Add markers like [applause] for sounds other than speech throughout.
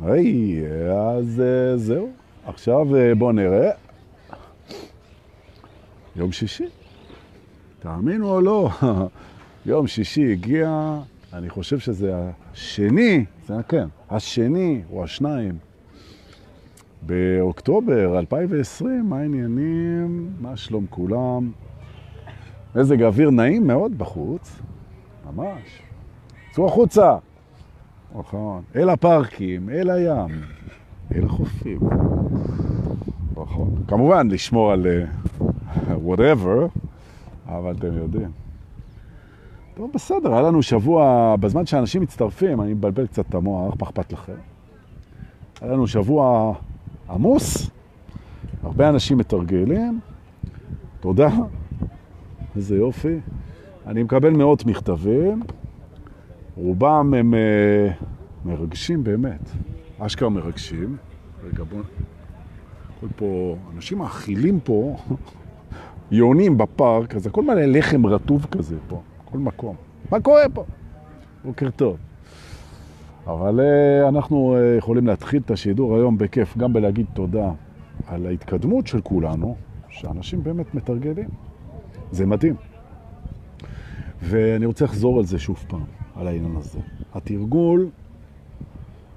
היי, אז אה, זהו. עכשיו אה, בואו נראה. יום שישי. תאמינו או לא, [laughs] יום שישי הגיע, אני חושב שזה השני, זה כן, השני או השניים באוקטובר 2020, מה העניינים? מה שלום כולם? מזג אוויר נעים מאוד בחוץ, ממש. צאו החוצה. נכון. אל הפארקים, אל הים, אל החופים. נכון. כמובן, לשמור על uh, whatever, אבל אתם יודעים. טוב, בסדר, היה לנו שבוע, בזמן שאנשים מצטרפים, אני מבלבל קצת את המוח, מה אכפת לכם? היה לנו שבוע עמוס, הרבה אנשים מתרגלים, תודה, איזה יופי. אני מקבל מאות מכתבים, רובם הם uh, מרגשים באמת, אשכרה מרגשים. רגע, בואו... פה, אנשים מאכילים פה [laughs] יונים בפארק, אז הכל מלא לחם רטוב כזה פה, כל מקום. מה קורה פה? בוקר טוב. אבל uh, אנחנו uh, יכולים להתחיל את השידור היום בכיף, גם בלהגיד תודה על ההתקדמות של כולנו, שאנשים באמת מתרגלים. זה מדהים. ואני רוצה לחזור על זה שוב פעם, על העניין הזה. התרגול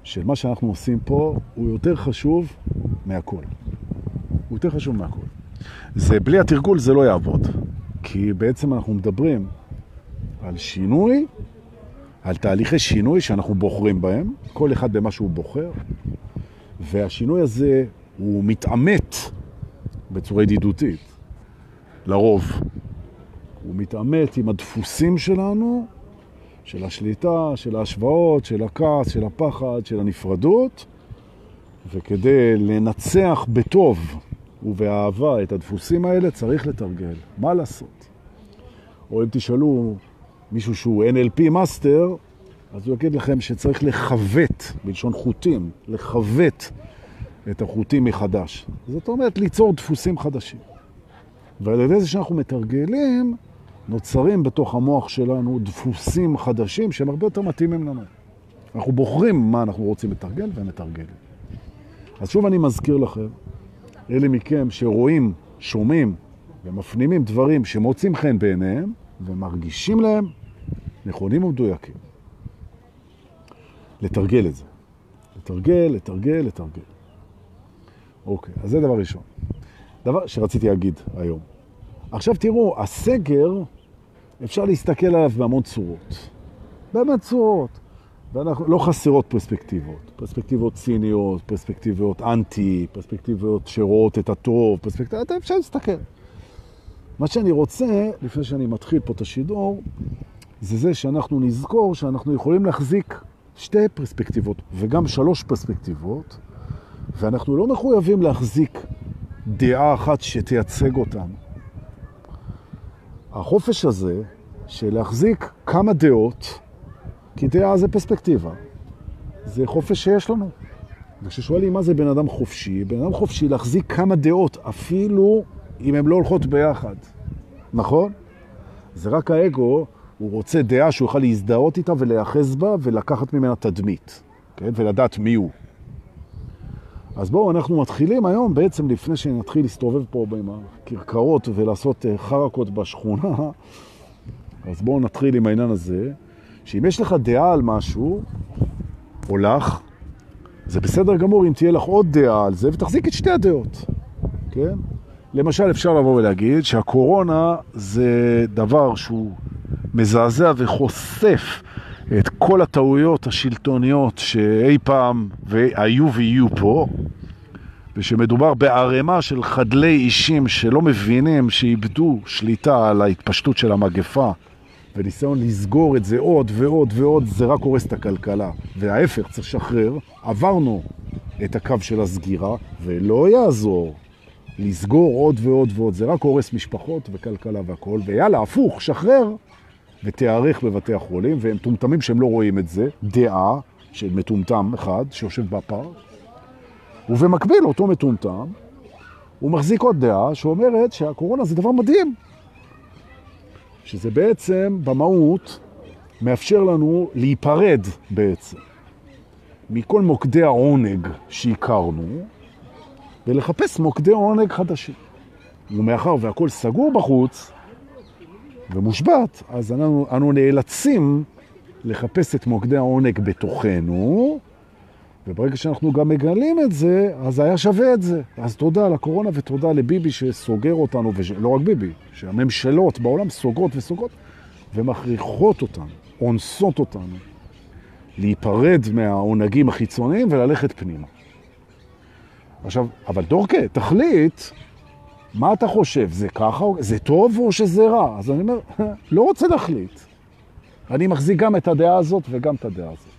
של מה שאנחנו עושים פה הוא יותר חשוב מהכל. הוא יותר חשוב מהכל. זה, בלי התרגול זה לא יעבוד, כי בעצם אנחנו מדברים על שינוי, על תהליכי שינוי שאנחנו בוחרים בהם, כל אחד במה שהוא בוחר, והשינוי הזה הוא מתעמת בצורה ידידותית, לרוב. הוא מתעמת עם הדפוסים שלנו, של השליטה, של ההשוואות, של הכעס, של הפחד, של הנפרדות, וכדי לנצח בטוב ובאהבה את הדפוסים האלה צריך לתרגל. מה לעשות? או אם תשאלו מישהו שהוא NLP master, אז הוא יגיד לכם שצריך לחוות, בלשון חוטים, לחוות את החוטים מחדש. זאת אומרת, ליצור דפוסים חדשים. ועל ידי זה שאנחנו מתרגלים, נוצרים בתוך המוח שלנו דפוסים חדשים שהם הרבה יותר מתאימים לנו. אנחנו בוחרים מה אנחנו רוצים לתרגל ומתרגלים. אז שוב אני מזכיר לכם, אלה מכם שרואים, שומעים ומפנימים דברים שמוצאים חן בעיניהם ומרגישים להם נכונים ומדויקים. לתרגל את זה. לתרגל, לתרגל, לתרגל. אוקיי, אז זה דבר ראשון. דבר שרציתי להגיד היום. עכשיו תראו, הסגר, אפשר להסתכל עליו בהמון צורות. באמת צורות. ואנחנו, לא חסרות פרספקטיבות. פרספקטיבות ציניות, פרספקטיבות אנטי, פרספקטיבות שרואות את הטוב, פרספקטיבות, אפשר להסתכל. מה שאני רוצה, לפני שאני מתחיל פה את השידור, זה זה שאנחנו נזכור שאנחנו יכולים להחזיק שתי פרספקטיבות וגם שלוש פרספקטיבות, ואנחנו לא מחויבים להחזיק דעה אחת שתייצג אותנו. החופש הזה של להחזיק כמה דעות, כי דעה זה פרספקטיבה, זה חופש שיש לנו. וכששואלים מה זה בן אדם חופשי, בן אדם חופשי להחזיק כמה דעות, אפילו אם הן לא הולכות ביחד. נכון? זה רק האגו, הוא רוצה דעה שהוא יוכל להזדהות איתה ולהיאחז בה ולקחת ממנה תדמית, כן? ולדעת מי הוא. אז בואו, אנחנו מתחילים היום, בעצם לפני שנתחיל להסתובב פה עם הקרקרות ולעשות אה, חרקות בשכונה, אז בואו נתחיל עם העניין הזה, שאם יש לך דעה על משהו, או לך, זה בסדר גמור אם תהיה לך עוד דעה על זה, ותחזיק את שתי הדעות, כן? למשל, אפשר לבוא ולהגיד שהקורונה זה דבר שהוא מזעזע וחושף את כל הטעויות השלטוניות שאי פעם היו ויהיו פה, ושמדובר בערימה של חדלי אישים שלא מבינים שאיבדו שליטה על ההתפשטות של המגפה, וניסיון לסגור את זה עוד ועוד ועוד, זה רק הורס את הכלכלה. וההפך, צריך לשחרר. עברנו את הקו של הסגירה, ולא יעזור לסגור עוד ועוד ועוד, זה רק הורס משפחות וכלכלה והכל, ויאללה, הפוך, שחרר. ותיארך בבתי החולים, והם טומטמים שהם לא רואים את זה, דעה של מטומטם אחד שיושב בפארק, ובמקביל אותו מטומטם, הוא מחזיק עוד דעה שאומרת שהקורונה זה דבר מדהים. שזה בעצם, במהות, מאפשר לנו להיפרד בעצם מכל מוקדי העונג שהכרנו, ולחפש מוקדי עונג חדשים. ומאחר והכל סגור בחוץ ומושבת, אז אנו, אנו נאלצים לחפש את מוקדי העונג בתוכנו, וברגע שאנחנו גם מגלים את זה, אז היה שווה את זה. אז תודה לקורונה ותודה לביבי שסוגר אותנו, ולא רק ביבי, שהממשלות בעולם סוגרות וסוגרות ומכריחות אותנו, אונסות אותנו, להיפרד מהעונגים החיצוניים וללכת פנימה. עכשיו, אבל דורקה, תחליט, מה אתה חושב? זה ככה? זה טוב או שזה רע? אז אני אומר, [laughs] לא רוצה להחליט. אני מחזיק גם את הדעה הזאת וגם את הדעה הזאת.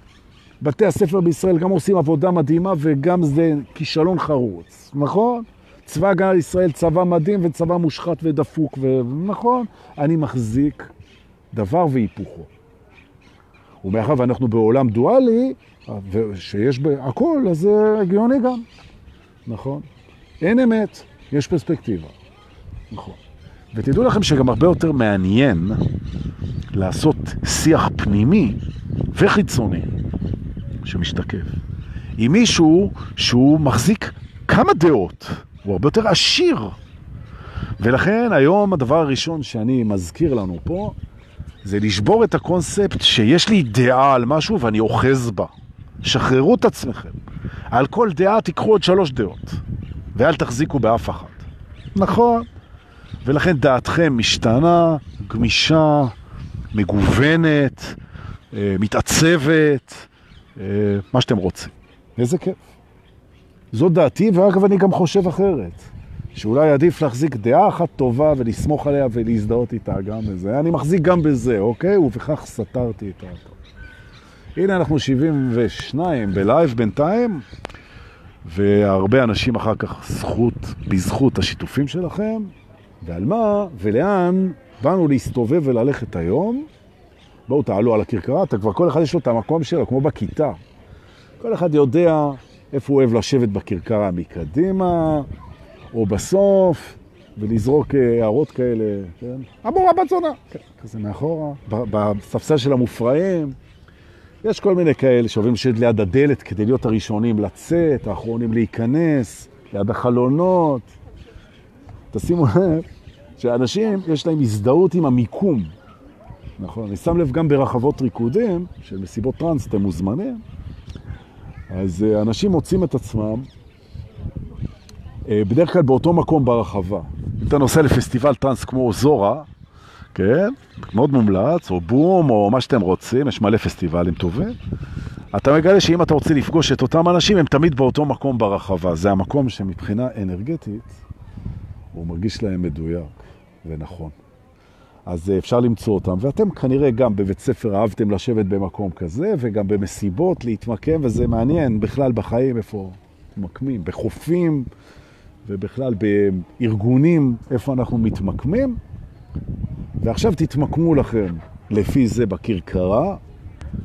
בתי הספר בישראל גם עושים עבודה מדהימה וגם זה כישלון חרוץ, נכון? צבא הגנה לישראל, צבא מדהים וצבא מושחת ודפוק, ונכון, אני מחזיק דבר והיפוכו. ומאחר ואנחנו בעולם דואלי, שיש הכל, אז זה הגיוני גם, נכון? אין אמת, יש פרספקטיבה, נכון. ותדעו לכם שגם הרבה יותר מעניין לעשות שיח פנימי וחיצוני שמשתקף. עם מישהו שהוא מחזיק כמה דעות, הוא הרבה יותר עשיר. ולכן היום הדבר הראשון שאני מזכיר לנו פה, זה לשבור את הקונספט שיש לי דעה על משהו ואני אוחז בה. שחררו את עצמכם. על כל דעה תיקחו עוד שלוש דעות, ואל תחזיקו באף אחת. נכון. ולכן דעתכם משתנה, גמישה, מגוונת, אה, מתעצבת, אה, מה שאתם רוצים. איזה כיף. זו דעתי, ואגב אני גם חושב אחרת. שאולי עדיף להחזיק דעה אחת טובה ולסמוך עליה ולהזדהות איתה גם בזה. אני מחזיק גם בזה, אוקיי? ובכך סתרתי את האטו. הנה אנחנו 72 בלייב בינתיים, והרבה אנשים אחר כך זכות, בזכות השיתופים שלכם. ועל מה ולאן באנו להסתובב וללכת היום. בואו תעלו על הכרכרה, אתה כבר כל אחד יש לו את המקום שלו, כמו בכיתה. כל אחד יודע איפה הוא אוהב לשבת בכרכרה מקדימה, או בסוף, ולזרוק אה, הערות כאלה, כן? המורה בצונה, כן, כזה מאחורה, בספסל של המופרעים. יש כל מיני כאלה שאוהבים לשבת ליד הדלת כדי להיות הראשונים לצאת, האחרונים להיכנס, ליד החלונות. תשימו לב שאנשים יש להם הזדהות עם המיקום. נכון, אני שם לב גם ברחבות ריקודים, של מסיבות טרנס, אתם מוזמנים, אז אה, אנשים מוצאים את עצמם אה, בדרך כלל באותו מקום ברחבה. אם אתה נוסע לפסטיבל טרנס כמו זורה, כן, מאוד מומלץ, או בום, או מה שאתם רוצים, יש מלא פסטיבלים טובים, אתה מגלה שאם אתה רוצה לפגוש את אותם אנשים, הם תמיד באותו מקום ברחבה. זה המקום שמבחינה אנרגטית, הוא מרגיש להם מדויק ונכון. אז אה, אפשר למצוא אותם, ואתם כנראה גם בבית ספר אהבתם לשבת במקום כזה, וגם במסיבות להתמקם, וזה מעניין בכלל בחיים איפה מתמקמים, בחופים, ובכלל בארגונים, איפה אנחנו מתמקמים. ועכשיו תתמקמו לכם לפי זה בקרקרה,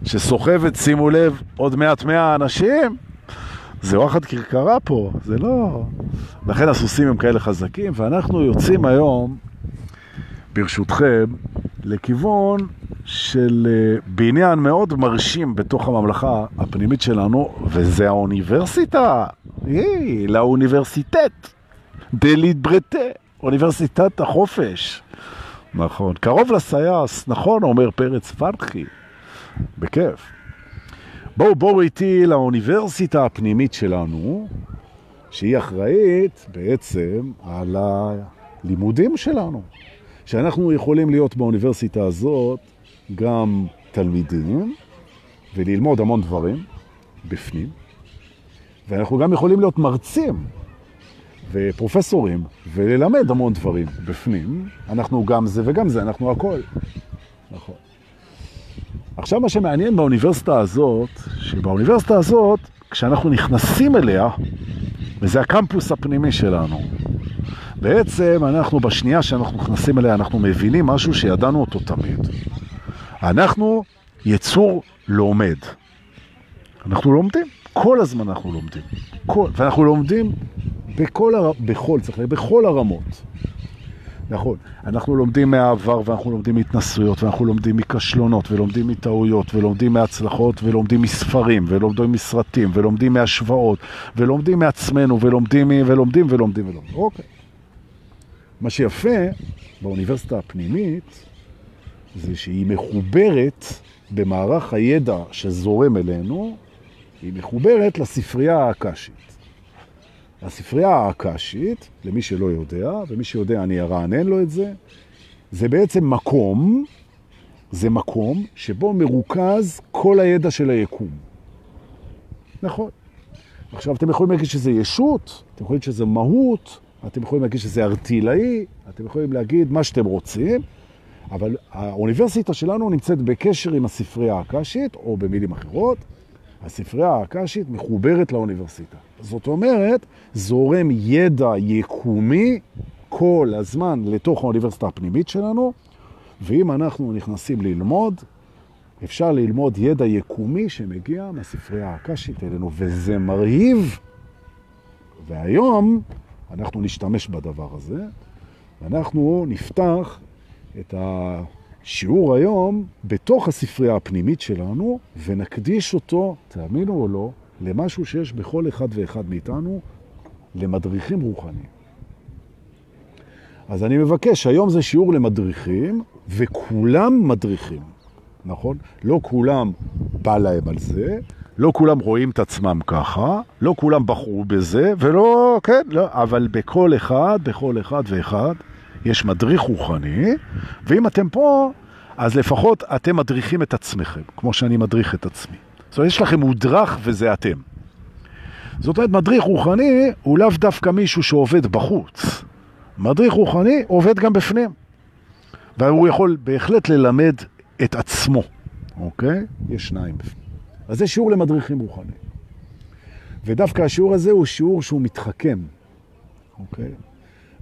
שסוחבת, שימו לב, עוד מעט מאה אנשים. זה וואחד קרקרה פה, זה לא... לכן הסוסים הם כאלה חזקים, ואנחנו יוצאים היום, ברשותכם, לכיוון של אה, בניין מאוד מרשים בתוך הממלכה הפנימית שלנו, וזה האוניברסיטה. היא, לאוניברסיטט. דלית ברטה, אוניברסיטת החופש. נכון, קרוב לסייס, נכון, אומר פרץ פרחי. בכיף. בואו, בואו איתי לאוניברסיטה הפנימית שלנו, שהיא אחראית בעצם על הלימודים שלנו. שאנחנו יכולים להיות באוניברסיטה הזאת גם תלמידים וללמוד המון דברים בפנים, ואנחנו גם יכולים להיות מרצים ופרופסורים וללמד המון דברים בפנים. אנחנו גם זה וגם זה, אנחנו הכל. נכון. עכשיו מה שמעניין באוניברסיטה הזאת, שבאוניברסיטה הזאת, כשאנחנו נכנסים אליה, וזה הקמפוס הפנימי שלנו, בעצם אנחנו בשנייה שאנחנו נכנסים אליה, אנחנו מבינים משהו שידענו אותו תמיד. אנחנו יצור לומד. אנחנו לומדים, כל הזמן אנחנו לומדים. כל, ואנחנו לומדים בכל, הר... בכל, צריך להגיד, בכל הרמות. נכון, אנחנו לומדים מהעבר ואנחנו לומדים מהתנסויות ואנחנו לומדים מכשלונות ולומדים מטעויות ולומדים מהצלחות ולומדים מספרים ולומדים מסרטים ולומדים מהשוואות ולומדים מעצמנו ולומדים ולומדים ולומדים ולומדים. אוקיי. מה שיפה באוניברסיטה הפנימית זה שהיא מחוברת במערך הידע שזורם אלינו, היא מחוברת לספרייה האקשית. הספרייה האקשית, למי שלא יודע, ומי שיודע אני ארענן לו את זה, זה בעצם מקום, זה מקום שבו מרוכז כל הידע של היקום. נכון. עכשיו, אתם יכולים להגיד שזה ישות, אתם יכולים שזה מהות, אתם יכולים להגיד שזה ארטילאי, אתם יכולים להגיד מה שאתם רוצים, אבל האוניברסיטה שלנו נמצאת בקשר עם הספרייה האקשית, או במילים אחרות, הספרייה האקשית מחוברת לאוניברסיטה. זאת אומרת, זורם ידע יקומי כל הזמן לתוך האוניברסיטה הפנימית שלנו, ואם אנחנו נכנסים ללמוד, אפשר ללמוד ידע יקומי שמגיע מהספרייה האקשית אלינו, וזה מרהיב. והיום אנחנו נשתמש בדבר הזה, ואנחנו נפתח את השיעור היום בתוך הספרייה הפנימית שלנו, ונקדיש אותו, תאמינו או לא, למשהו שיש בכל אחד ואחד מאיתנו, למדריכים רוחניים. אז אני מבקש, היום זה שיעור למדריכים, וכולם מדריכים, נכון? לא כולם בא להם על זה, לא כולם רואים את עצמם ככה, לא כולם בחרו בזה, ולא, כן, לא, אבל בכל אחד, בכל אחד ואחד, יש מדריך רוחני, ואם אתם פה, אז לפחות אתם מדריכים את עצמכם, כמו שאני מדריך את עצמי. זאת אומרת, יש לכם מודרך וזה אתם. זאת אומרת, מדריך רוחני הוא לאו דווקא מישהו שעובד בחוץ. מדריך רוחני עובד גם בפנים. והוא יכול בהחלט ללמד את עצמו, אוקיי? יש שניים בפנים. אז זה שיעור למדריכים רוחניים. ודווקא השיעור הזה הוא שיעור שהוא מתחכם, אוקיי?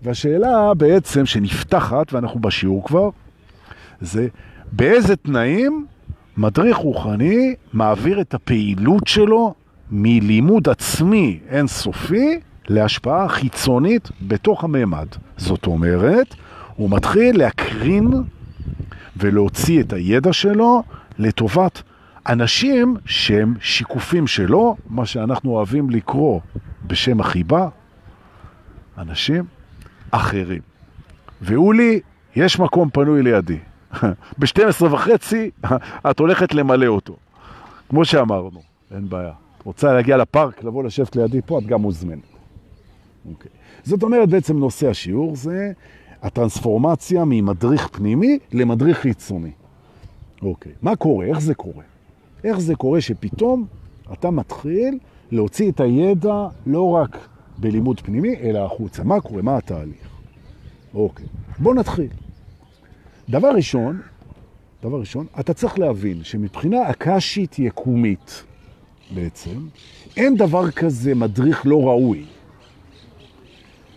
והשאלה בעצם שנפתחת, ואנחנו בשיעור כבר, זה באיזה תנאים מדריך רוחני מעביר את הפעילות שלו מלימוד עצמי אינסופי להשפעה חיצונית בתוך הממד. זאת אומרת, הוא מתחיל להקרין ולהוציא את הידע שלו לטובת אנשים שהם שיקופים שלו, מה שאנחנו אוהבים לקרוא בשם החיבה, אנשים אחרים. ואולי, יש מקום פנוי לידי. [laughs] ב-12 וחצי [laughs] את הולכת למלא אותו. כמו שאמרנו, אין בעיה. רוצה להגיע לפארק, לבוא לשבת לידי פה, את גם מוזמנת. אוקיי. זאת אומרת, בעצם נושא השיעור זה הטרנספורמציה ממדריך פנימי למדריך חיצוני. אוקיי. מה קורה? איך זה קורה? איך זה קורה שפתאום אתה מתחיל להוציא את הידע לא רק בלימוד פנימי, אלא החוצה. מה קורה? מה התהליך? אוקיי. בוא נתחיל. דבר ראשון, דבר ראשון, אתה צריך להבין שמבחינה אקשית יקומית בעצם, אין דבר כזה מדריך לא ראוי.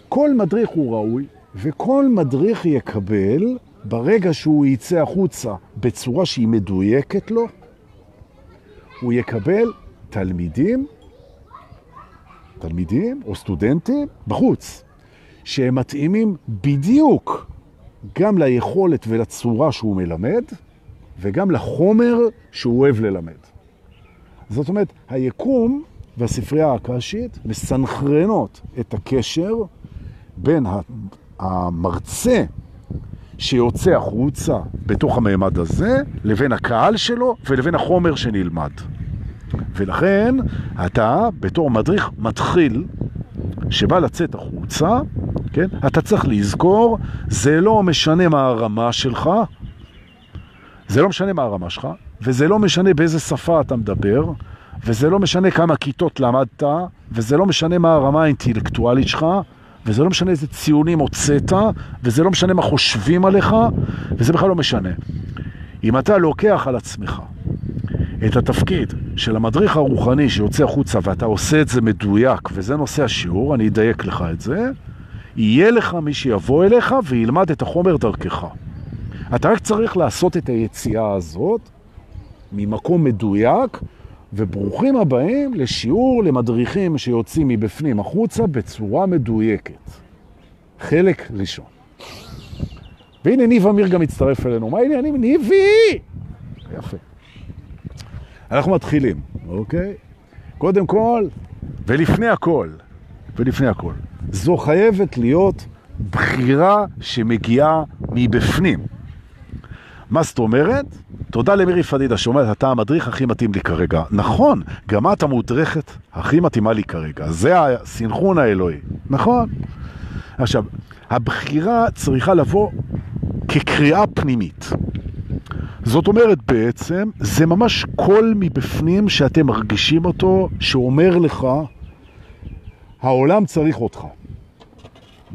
כל מדריך הוא ראוי, וכל מדריך יקבל, ברגע שהוא יצא החוצה בצורה שהיא מדויקת לו, הוא יקבל תלמידים, תלמידים או סטודנטים בחוץ, שהם מתאימים בדיוק גם ליכולת ולצורה שהוא מלמד, וגם לחומר שהוא אוהב ללמד. זאת אומרת, היקום והספרייה הקשית מסנכרנות את הקשר בין המרצה שיוצא החוצה בתוך המעמד הזה, לבין הקהל שלו ולבין החומר שנלמד. ולכן אתה בתור מדריך מתחיל שבא לצאת החוצה, כן? אתה צריך לזכור, זה לא משנה מה הרמה שלך, זה לא משנה מה הרמה שלך, וזה לא משנה באיזה שפה אתה מדבר, וזה לא משנה כמה כיתות למדת, וזה לא משנה מה הרמה האינטלקטואלית שלך, וזה לא משנה איזה ציונים הוצאת, וזה לא משנה מה חושבים עליך, וזה בכלל לא משנה. אם אתה לוקח על עצמך את התפקיד של המדריך הרוחני שיוצא החוצה ואתה עושה את זה מדויק, וזה נושא השיעור, אני אדייק לך את זה, יהיה לך מי שיבוא אליך וילמד את החומר דרכך. אתה רק צריך לעשות את היציאה הזאת ממקום מדויק, וברוכים הבאים לשיעור למדריכים שיוצאים מבפנים החוצה בצורה מדויקת. חלק ראשון. והנה ניב אמיר גם מצטרף אלינו. מה העניינים? ניבי! יפה. אנחנו מתחילים, אוקיי? קודם כל, ולפני הכל, ולפני הכל, זו חייבת להיות בחירה שמגיעה מבפנים. מה זאת אומרת? תודה למירי פדידה שאומרת, אתה המדריך הכי מתאים לי כרגע. נכון, גם את המודרכת הכי מתאימה לי כרגע. זה הסנכרון האלוהי. נכון. עכשיו, הבחירה צריכה לבוא כקריאה פנימית. זאת אומרת בעצם, זה ממש קול מבפנים שאתם מרגישים אותו, שאומר לך, העולם צריך אותך.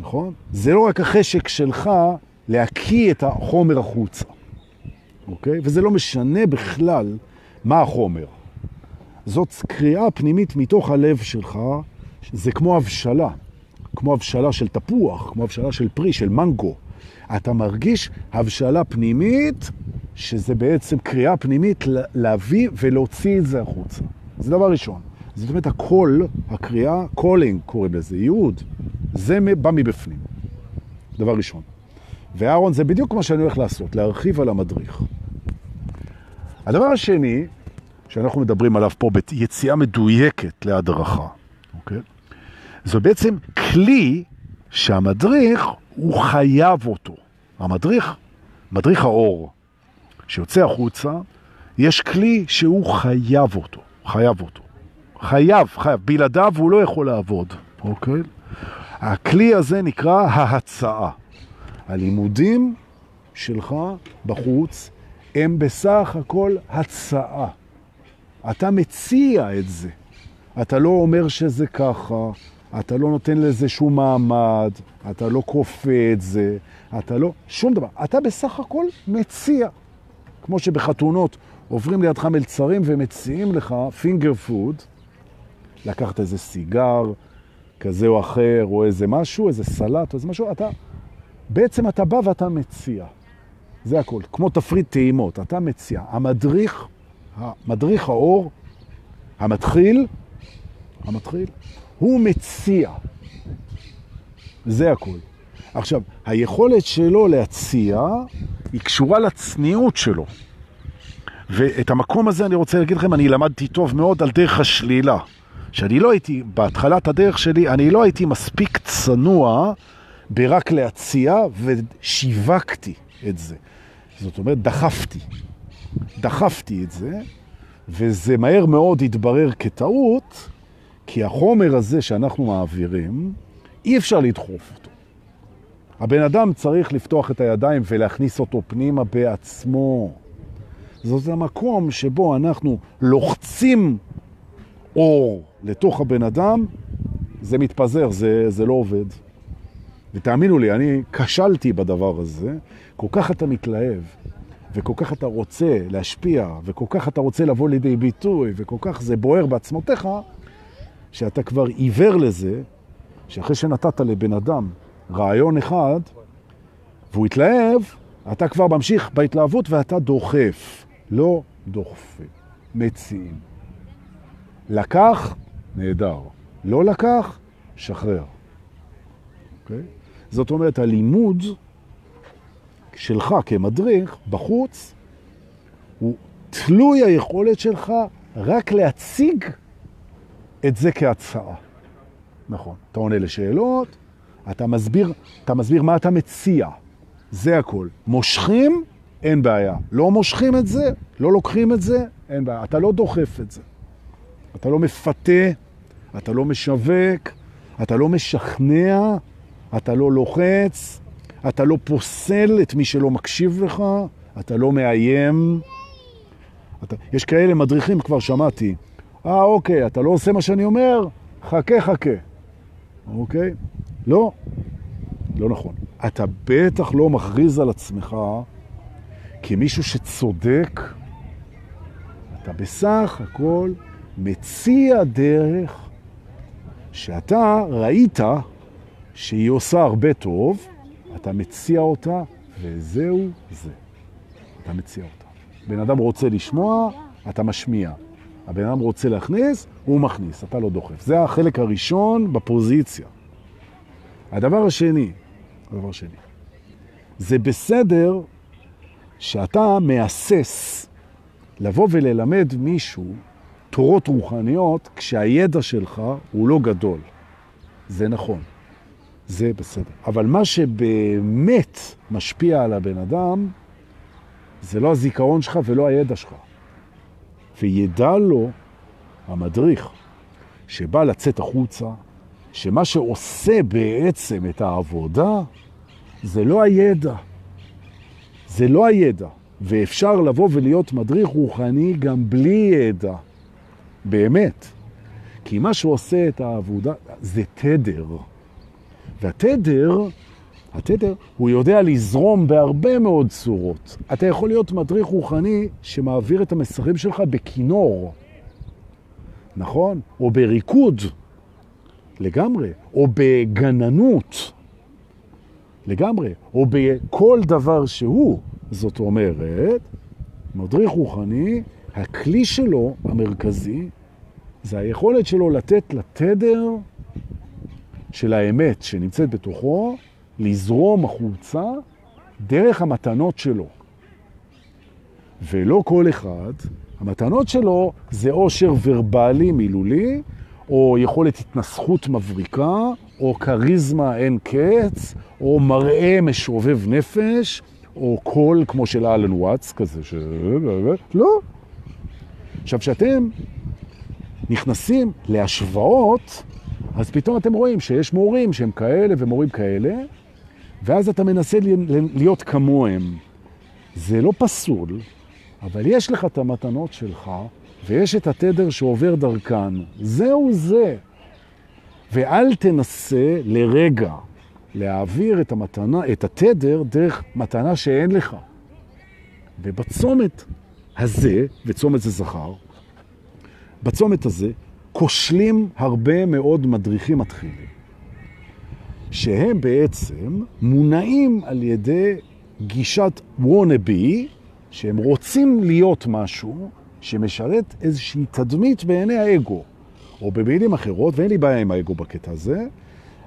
נכון? זה לא רק החשק שלך להקיא את החומר החוצה. אוקיי? וזה לא משנה בכלל מה החומר. זאת קריאה פנימית מתוך הלב שלך, זה כמו הבשלה, כמו הבשלה של תפוח, כמו הבשלה של פרי, של מנגו. אתה מרגיש הבשלה פנימית, שזה בעצם קריאה פנימית להביא ולהוציא את זה החוצה. זה דבר ראשון. זאת אומרת, הקול, הקריאה, calling קוראים לזה, ייעוד, זה בא מבפנים. דבר ראשון. ואהרון, זה בדיוק מה שאני הולך לעשות, להרחיב על המדריך. הדבר השני, שאנחנו מדברים עליו פה ביציאה מדויקת להדרכה, אוקיי? זה בעצם כלי שהמדריך, הוא חייב אותו. המדריך, מדריך האור, שיוצא החוצה, יש כלי שהוא חייב אותו, חייב אותו. חייב, חייב. בלעדיו הוא לא יכול לעבוד, אוקיי? הכלי הזה נקרא ההצעה. הלימודים שלך בחוץ הם בסך הכל הצעה. אתה מציע את זה. אתה לא אומר שזה ככה, אתה לא נותן לזה שום מעמד, אתה לא כופה את זה, אתה לא... שום דבר. אתה בסך הכל מציע. כמו שבחתונות עוברים לידך מלצרים ומציעים לך פינגר פוד, לקחת איזה סיגר כזה או אחר, או איזה משהו, איזה סלט או איזה משהו, אתה... בעצם אתה בא ואתה מציע. זה הכל. כמו תפריט טעימות, אתה מציע. המדריך, המדריך האור, המתחיל, המתחיל, הוא מציע. זה הכל. עכשיו, היכולת שלו להציע היא קשורה לצניעות שלו. ואת המקום הזה אני רוצה להגיד לכם, אני למדתי טוב מאוד על דרך השלילה. שאני לא הייתי, בהתחלת הדרך שלי, אני לא הייתי מספיק צנוע ברק להציע ושיווקתי את זה. זאת אומרת, דחפתי. דחפתי את זה, וזה מהר מאוד התברר כטעות, כי החומר הזה שאנחנו מעבירים, אי אפשר לדחוף אותו. הבן אדם צריך לפתוח את הידיים ולהכניס אותו פנימה בעצמו. זאת המקום שבו אנחנו לוחצים אור לתוך הבן אדם, זה מתפזר, זה, זה לא עובד. ותאמינו לי, אני כשלתי בדבר הזה, כל כך אתה מתלהב, וכל כך אתה רוצה להשפיע, וכל כך אתה רוצה לבוא לידי ביטוי, וכל כך זה בוער בעצמותיך, שאתה כבר עיוור לזה, שאחרי שנתת לבן אדם רעיון אחד, והוא התלהב, אתה כבר ממשיך בהתלהבות ואתה דוחף, לא דוחפים, מציעים. לקח, נהדר. לא לקח, שחרר. Okay? אוקיי? זאת אומרת, הלימוד שלך כמדריך בחוץ הוא תלוי היכולת שלך רק להציג את זה כהצעה. נכון. אתה עונה לשאלות, אתה מסביר, אתה מסביר מה אתה מציע. זה הכל. מושכים, אין בעיה. לא מושכים את זה, לא לוקחים את זה, אין בעיה. אתה לא דוחף את זה. אתה לא מפתה, אתה לא משווק, אתה לא משכנע, אתה לא לוחץ, אתה לא פוסל את מי שלא מקשיב לך, אתה לא מאיים. אתה... יש כאלה מדריכים, כבר שמעתי. אה, אוקיי, אתה לא עושה מה שאני אומר? חכה, חכה. אוקיי? לא, לא נכון. אתה בטח לא מכריז על עצמך כמישהו שצודק. אתה בסך הכל מציע דרך שאתה ראית שהיא עושה הרבה טוב, אתה מציע אותה, וזהו זה. אתה מציע אותה. בן אדם רוצה לשמוע, אתה משמיע. הבן אדם רוצה להכניס, הוא מכניס, אתה לא דוחף. זה החלק הראשון בפוזיציה. הדבר השני, הדבר השני, זה בסדר שאתה מאסס לבוא וללמד מישהו תורות רוחניות כשהידע שלך הוא לא גדול. זה נכון, זה בסדר. אבל מה שבאמת משפיע על הבן אדם זה לא הזיכרון שלך ולא הידע שלך. וידע לו המדריך שבא לצאת החוצה, שמה שעושה בעצם את העבודה זה לא הידע. זה לא הידע. ואפשר לבוא ולהיות מדריך רוחני גם בלי ידע. באמת. כי מה שעושה את העבודה זה תדר. והתדר, התדר, הוא יודע לזרום בהרבה מאוד צורות. אתה יכול להיות מדריך רוחני שמעביר את המסרים שלך בכינור, נכון? או בריקוד, לגמרי. או בגננות, לגמרי. או בכל דבר שהוא. זאת אומרת, מדריך רוחני, הכלי שלו, המרכזי, זה היכולת שלו לתת לתדר של האמת שנמצאת בתוכו, לזרום החוצה דרך המתנות שלו. ולא כל אחד, המתנות שלו זה עושר ורבלי מילולי, או יכולת התנסחות מבריקה, או קריזמה אין קץ, או מראה משובב נפש, או קול כמו של אלן וואטס כזה, ש... לא. עכשיו, כשאתם נכנסים להשוואות, אז פתאום אתם רואים שיש מורים שהם כאלה ומורים כאלה, ואז אתה מנסה להיות כמוהם. זה לא פסול, אבל יש לך את המתנות שלך, ויש את התדר שעובר דרכן. זהו זה. ואל תנסה לרגע להעביר את המתנה, את התדר, דרך מתנה שאין לך. ובצומת הזה, וצומת זה זכר, בצומת הזה כושלים הרבה מאוד מדריכים מתחילים, שהם בעצם מונעים על ידי גישת וונאבי, שהם רוצים להיות משהו שמשרת איזושהי תדמית בעיני האגו, או במילים אחרות, ואין לי בעיה עם האגו בקטע הזה,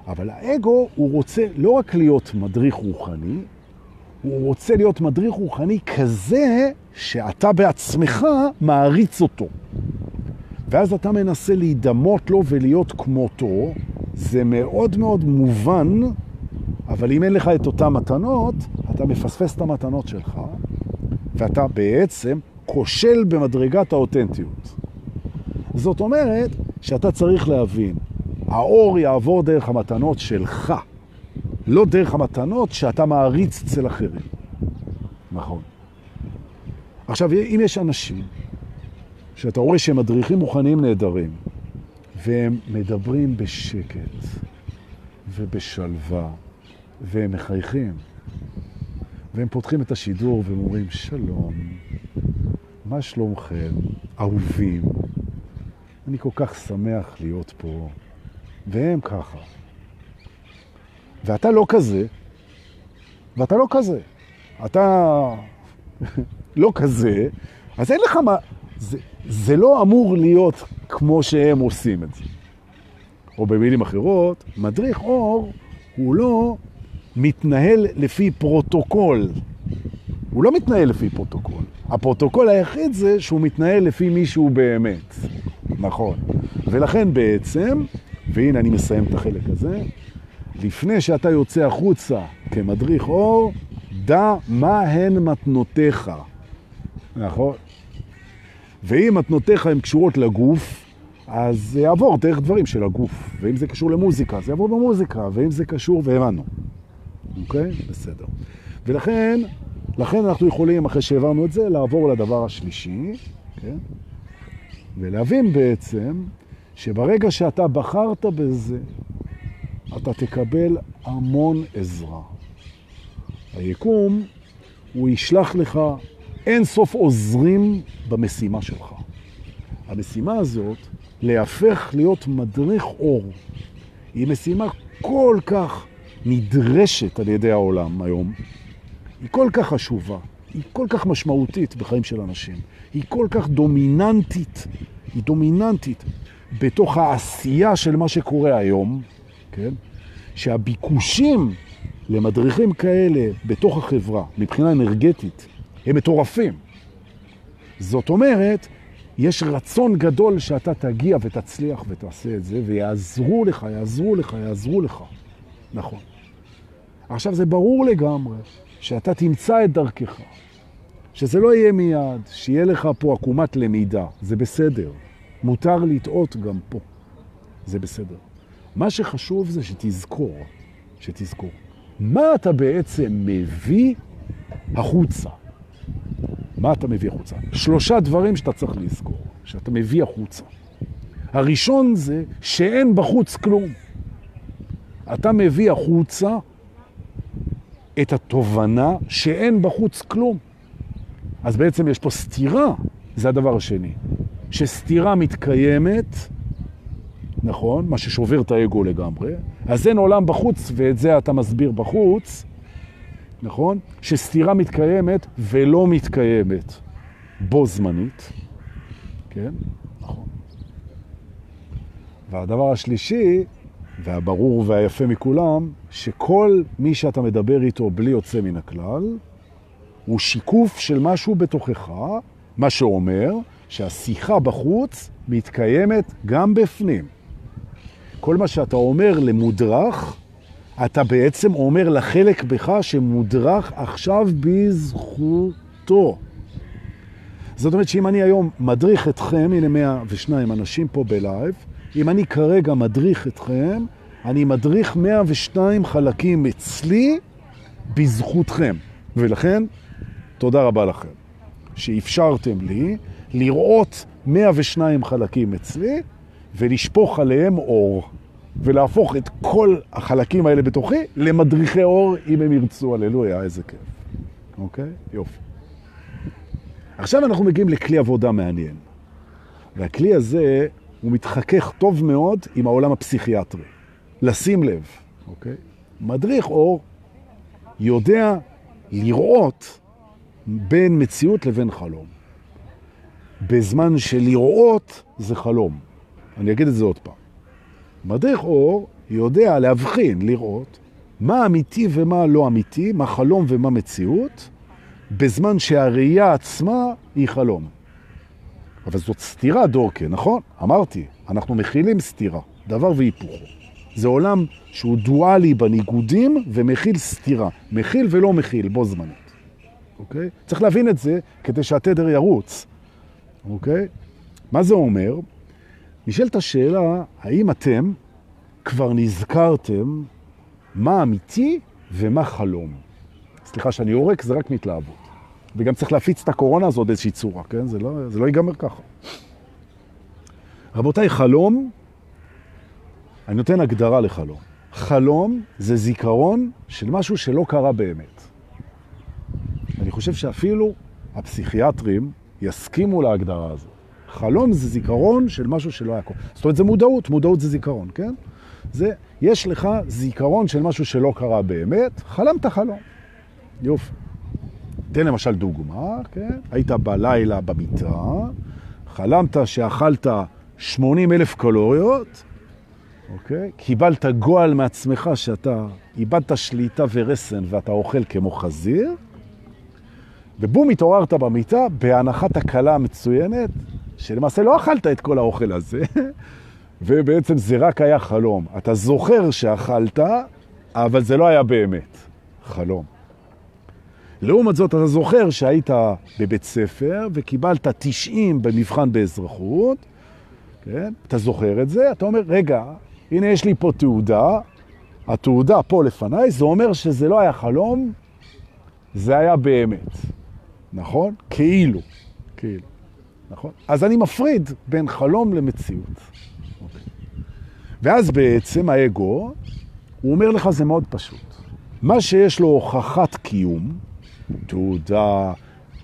אבל האגו הוא רוצה לא רק להיות מדריך רוחני, הוא רוצה להיות מדריך רוחני כזה שאתה בעצמך מעריץ אותו. ואז אתה מנסה להידמות לו ולהיות כמותו, זה מאוד מאוד מובן, אבל אם אין לך את אותן מתנות, אתה מפספס את המתנות שלך, ואתה בעצם כושל במדרגת האותנטיות. זאת אומרת שאתה צריך להבין, האור יעבור דרך המתנות שלך, לא דרך המתנות שאתה מעריץ אצל אחרים. נכון. עכשיו, אם יש אנשים שאתה רואה שהם מדריכים מוכנים נהדרים, והם מדברים בשקט ובשלווה, והם מחייכים, והם פותחים את השידור והם אומרים, שלום, מה שלומכם, אהובים? אני כל כך שמח להיות פה. והם ככה. ואתה לא כזה, ואתה לא כזה. אתה [laughs] לא כזה, אז אין לך מה... זה, זה לא אמור להיות כמו שהם עושים את זה. או במילים אחרות, מדריך אור הוא לא מתנהל לפי פרוטוקול. הוא לא מתנהל לפי פרוטוקול. הפרוטוקול היחיד זה שהוא מתנהל לפי מישהו באמת. נכון. ולכן בעצם והנה אני מסיים את החלק הזה. לפני שאתה יוצא החוצה כמדריך אור, דע מה הן מתנותיך. נכון? ואם מתנותיך הן קשורות לגוף, אז זה יעבור דרך דברים של הגוף. ואם זה קשור למוזיקה, זה יעבור במוזיקה. ואם זה קשור, והבנו. אוקיי? בסדר. ולכן, לכן אנחנו יכולים, אחרי שהעברנו את זה, לעבור לדבר השלישי, כן? ולהבין בעצם שברגע שאתה בחרת בזה, אתה תקבל המון עזרה. היקום, הוא ישלח לך אין סוף עוזרים במשימה שלך. המשימה הזאת, להפך להיות מדריך אור, היא משימה כל כך נדרשת על ידי העולם היום. היא כל כך חשובה, היא כל כך משמעותית בחיים של אנשים, היא כל כך דומיננטית, היא דומיננטית. בתוך העשייה של מה שקורה היום, כן? שהביקושים למדריכים כאלה בתוך החברה, מבחינה אנרגטית, הם מטורפים. זאת אומרת, יש רצון גדול שאתה תגיע ותצליח ותעשה את זה, ויעזרו לך, יעזרו לך, יעזרו לך. נכון. עכשיו זה ברור לגמרי שאתה תמצא את דרכך, שזה לא יהיה מיד, שיהיה לך פה עקומת למידה, זה בסדר. מותר לטעות גם פה, זה בסדר. מה שחשוב זה שתזכור, שתזכור. מה אתה בעצם מביא החוצה? מה אתה מביא החוצה? שלושה דברים שאתה צריך לזכור, שאתה מביא החוצה. הראשון זה שאין בחוץ כלום. אתה מביא החוצה את התובנה שאין בחוץ כלום. אז בעצם יש פה סתירה, זה הדבר השני. שסתירה מתקיימת, נכון? מה ששובר את האגו לגמרי. אז אין עולם בחוץ, ואת זה אתה מסביר בחוץ, נכון? שסתירה מתקיימת ולא מתקיימת בו זמנית, כן? נכון. והדבר השלישי, והברור והיפה מכולם, שכל מי שאתה מדבר איתו בלי יוצא מן הכלל, הוא שיקוף של משהו בתוכך, מה שאומר שהשיחה בחוץ מתקיימת גם בפנים. כל מה שאתה אומר למודרך, אתה בעצם אומר לחלק בך שמודרך עכשיו בזכותו. זאת אומרת שאם אני היום מדריך אתכם, הנה 102 אנשים פה בלייב, אם אני כרגע מדריך אתכם, אני מדריך 102 חלקים אצלי בזכותכם. ולכן, תודה רבה לכם שאפשרתם לי לראות 102 חלקים אצלי ולשפוך עליהם אור. ולהפוך את כל החלקים האלה בתוכי למדריכי אור, אם הם ירצו, הללויה, איזה כיף. אוקיי? יופי. עכשיו אנחנו מגיעים לכלי עבודה מעניין. והכלי הזה, הוא מתחכך טוב מאוד עם העולם הפסיכיאטרי. לשים לב, אוקיי? מדריך אור יודע לראות בין מציאות לבין חלום. בזמן שלראות זה חלום. אני אגיד את זה עוד פעם. מדריך אור יודע להבחין, לראות, מה אמיתי ומה לא אמיתי, מה חלום ומה מציאות, בזמן שהראייה עצמה היא חלום. אבל זאת סתירה, דורקה, נכון? אמרתי, אנחנו מכילים סתירה, דבר והיפוכו. זה עולם שהוא דואלי בניגודים ומכיל סתירה. מכיל ולא מכיל, בו זמנית. אוקיי? צריך להבין את זה כדי שהתדר ירוץ. אוקיי? מה זה אומר? נשאלת השאלה, האם אתם כבר נזכרתם מה אמיתי ומה חלום? סליחה שאני עורק, זה רק מתלהבות. וגם צריך להפיץ את הקורונה הזאת באיזושהי צורה, כן? זה לא, זה לא ייגמר ככה. רבותיי, חלום, אני נותן הגדרה לחלום. חלום זה זיכרון של משהו שלא קרה באמת. אני חושב שאפילו הפסיכיאטרים יסכימו להגדרה הזאת. חלום זה זיכרון של משהו שלא היה קורה. זאת אומרת, זה מודעות, מודעות זה זיכרון, כן? זה, יש לך זיכרון של משהו שלא קרה באמת, חלמת חלום. יופי. תן למשל דוגמה, כן? היית בלילה במיטה, חלמת שאכלת 80 אלף קלוריות, אוקיי? קיבלת גועל מעצמך שאתה איבדת שליטה ורסן ואתה אוכל כמו חזיר, ובום, התעוררת במיטה בהנחת הקלה המצוינת, שלמעשה לא אכלת את כל האוכל הזה, [laughs] ובעצם זה רק היה חלום. אתה זוכר שאכלת, אבל זה לא היה באמת חלום. לעומת זאת, אתה זוכר שהיית בבית ספר וקיבלת 90 במבחן באזרחות, כן? אתה זוכר את זה, אתה אומר, רגע, הנה יש לי פה תעודה, התעודה פה לפניי, זה אומר שזה לא היה חלום, זה היה באמת. נכון? כאילו. כאילו. נכון? אז אני מפריד בין חלום למציאות. ואז בעצם האגו, הוא אומר לך זה מאוד פשוט. מה שיש לו הוכחת קיום, תעודה,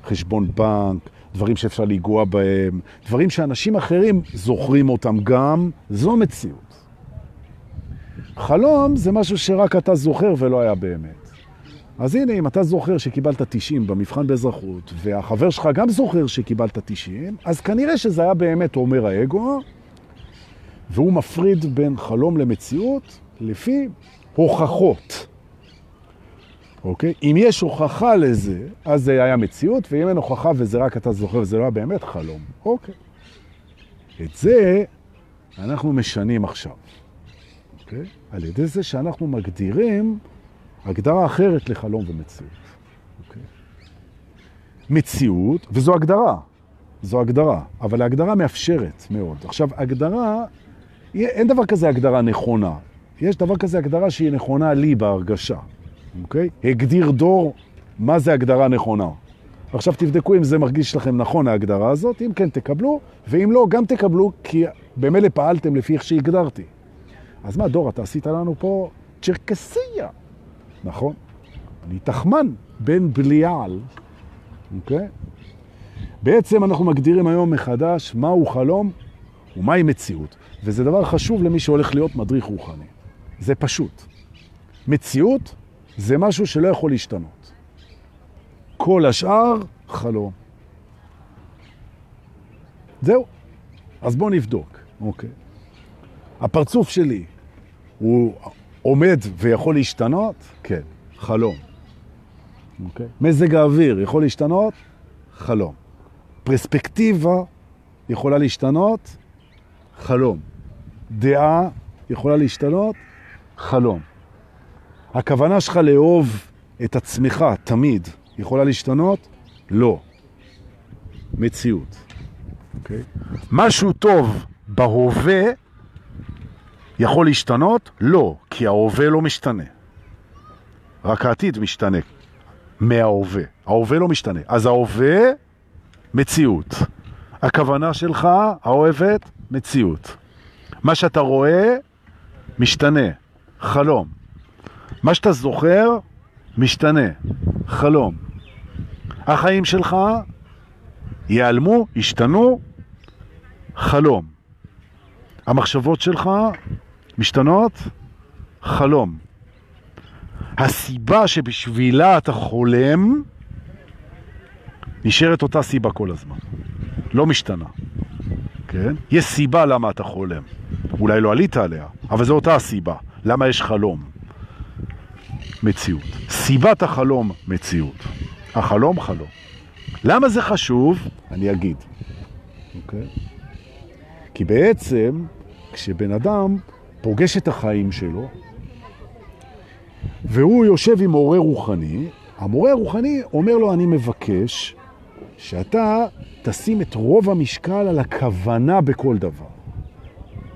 חשבון בנק, דברים שאפשר להיגוע בהם, דברים שאנשים אחרים זוכרים אותם גם, זו מציאות. חלום זה משהו שרק אתה זוכר ולא היה באמת. אז הנה, אם אתה זוכר שקיבלת 90 במבחן באזרחות, והחבר שלך גם זוכר שקיבלת 90, אז כנראה שזה היה באמת אומר האגו, והוא מפריד בין חלום למציאות לפי הוכחות. אוקיי? אם יש הוכחה לזה, אז זה היה מציאות, ואם אין הוכחה וזה רק אתה זוכר וזה לא היה באמת חלום, אוקיי. את זה אנחנו משנים עכשיו, אוקיי? על ידי זה שאנחנו מגדירים הגדרה אחרת לחלום ומציאות. אוקיי? מציאות, וזו הגדרה, זו הגדרה, אבל ההגדרה מאפשרת מאוד. עכשיו, הגדרה, אין דבר כזה הגדרה נכונה. יש דבר כזה הגדרה שהיא נכונה לי בהרגשה, אוקיי? הגדיר דור מה זה הגדרה נכונה. עכשיו תבדקו אם זה מרגיש לכם נכון ההגדרה הזאת, אם כן תקבלו, ואם לא, גם תקבלו, כי במילא פעלתם לפי איך שהגדרתי. אז מה, דור, אתה עשית לנו פה צ'רקסיה, נכון? אני תחמן בן בליעל, אוקיי? בעצם אנחנו מגדירים היום מחדש מהו חלום ומהי מציאות, וזה דבר חשוב למי שהולך להיות מדריך רוחני. זה פשוט. מציאות זה משהו שלא יכול להשתנות. כל השאר, חלום. זהו. אז בואו נבדוק, אוקיי. הפרצוף שלי הוא עומד ויכול להשתנות? כן, חלום. אוקיי? מזג האוויר יכול להשתנות? חלום. פרספקטיבה יכולה להשתנות? חלום. דעה יכולה להשתנות? חלום. הכוונה שלך לאהוב את עצמך תמיד יכולה להשתנות? לא. מציאות. Okay. אוקיי? משהו טוב בהווה יכול להשתנות? לא, כי ההווה לא משתנה. רק העתיד משתנה מההווה. ההווה לא משתנה. אז ההווה, מציאות. הכוונה שלך, האוהבת, מציאות. מה שאתה רואה, משתנה. חלום. מה שאתה זוכר, משתנה. חלום. החיים שלך ייעלמו, ישתנו, חלום. המחשבות שלך משתנות, חלום. הסיבה שבשבילה אתה חולם נשארת אותה סיבה כל הזמן. לא משתנה. כן? יש סיבה למה אתה חולם. אולי לא עלית עליה, אבל זו אותה הסיבה. למה יש חלום? מציאות. סיבת החלום, מציאות. החלום, חלום. למה זה חשוב? אני אגיד. אוקיי? כי בעצם, כשבן אדם פוגש את החיים שלו, והוא יושב עם מורה רוחני, המורה הרוחני אומר לו, אני מבקש שאתה תשים את רוב המשקל על הכוונה בכל דבר.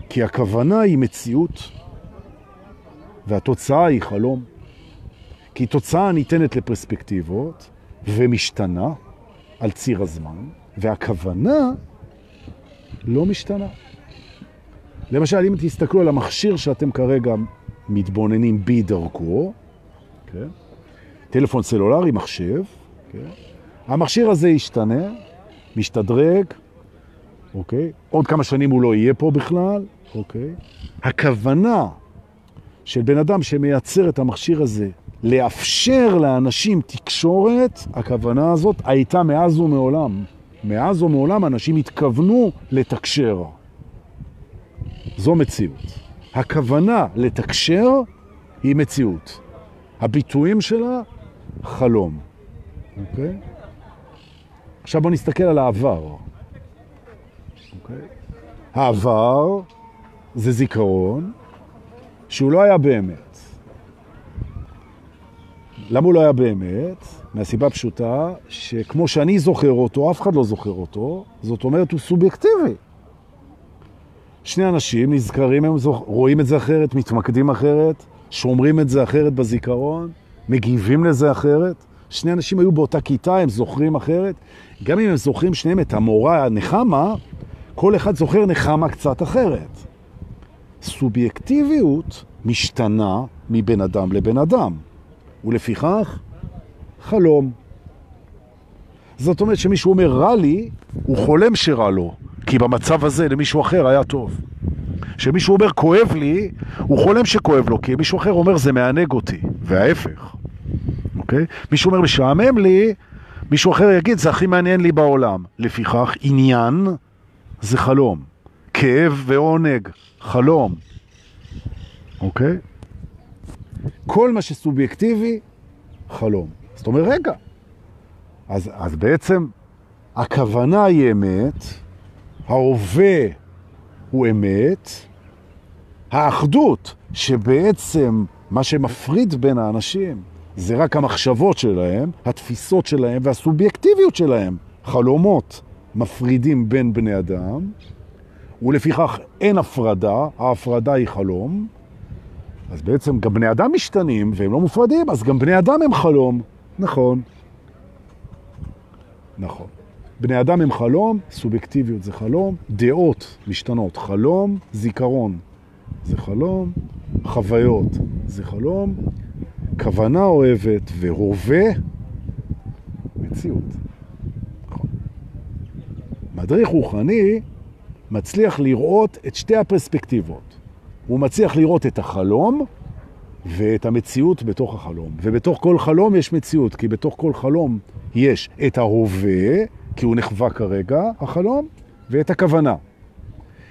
כי הכוונה היא מציאות, והתוצאה היא חלום. כי תוצאה ניתנת לפרספקטיבות ומשתנה על ציר הזמן, והכוונה לא משתנה. למשל, אם תסתכלו על המכשיר שאתם כרגע מתבוננים בי דרכו, כן? טלפון סלולרי, מחשב, כן? המכשיר הזה ישתנה, משתדרג, אוקיי? עוד כמה שנים הוא לא יהיה פה בכלל, אוקיי? הכוונה של בן אדם שמייצר את המכשיר הזה לאפשר לאנשים תקשורת, הכוונה הזאת הייתה מאז ומעולם. מאז ומעולם אנשים התכוונו לתקשר. זו מציאות. הכוונה לתקשר היא מציאות. הביטויים שלה, חלום. אוקיי? עכשיו בואו נסתכל על העבר. אוקיי? העבר זה זיכרון שהוא לא היה באמת. למה הוא לא היה באמת? מהסיבה פשוטה שכמו שאני זוכר אותו, אף אחד לא זוכר אותו, זאת אומרת הוא סובייקטיבי. שני אנשים נזכרים, הם זוכ... רואים את זה אחרת, מתמקדים אחרת, שומרים את זה אחרת בזיכרון, מגיבים לזה אחרת. שני אנשים היו באותה כיתה, הם זוכרים אחרת. גם אם הם זוכרים שניהם את המורה הנחמה, כל אחד זוכר נחמה קצת אחרת. סובייקטיביות משתנה מבן אדם לבן אדם, ולפיכך חלום. זאת אומרת שמישהו אומר רע לי, הוא חולם שרע לו, כי במצב הזה למישהו אחר היה טוב. כשמישהו אומר כואב לי, הוא חולם שכואב לו, כי מישהו אחר אומר זה מענג אותי, וההפך. אוקיי? מישהו אומר משעמם לי, מישהו אחר יגיד זה הכי מעניין לי בעולם. לפיכך עניין זה חלום. כאב ועונג, חלום. אוקיי? כל מה שסובייקטיבי חלום. זאת אומרת, רגע, אז, אז בעצם הכוונה היא אמת, ההווה הוא אמת, האחדות שבעצם מה שמפריד בין האנשים זה רק המחשבות שלהם, התפיסות שלהם והסובייקטיביות שלהם. חלומות מפרידים בין בני אדם, ולפיכך אין הפרדה, ההפרדה היא חלום. אז בעצם גם בני אדם משתנים והם לא מופרדים, אז גם בני אדם הם חלום. נכון. נכון. בני אדם הם חלום, סובייקטיביות זה חלום, דעות משתנות, חלום, זיכרון זה חלום, חוויות זה חלום, כוונה אוהבת והווה, מציאות. נכון. מדריך רוחני מצליח לראות את שתי הפרספקטיבות. הוא מצליח לראות את החלום ואת המציאות בתוך החלום. ובתוך כל חלום יש מציאות, כי בתוך כל חלום יש את ההווה, כי הוא נחווה כרגע, החלום, ואת הכוונה.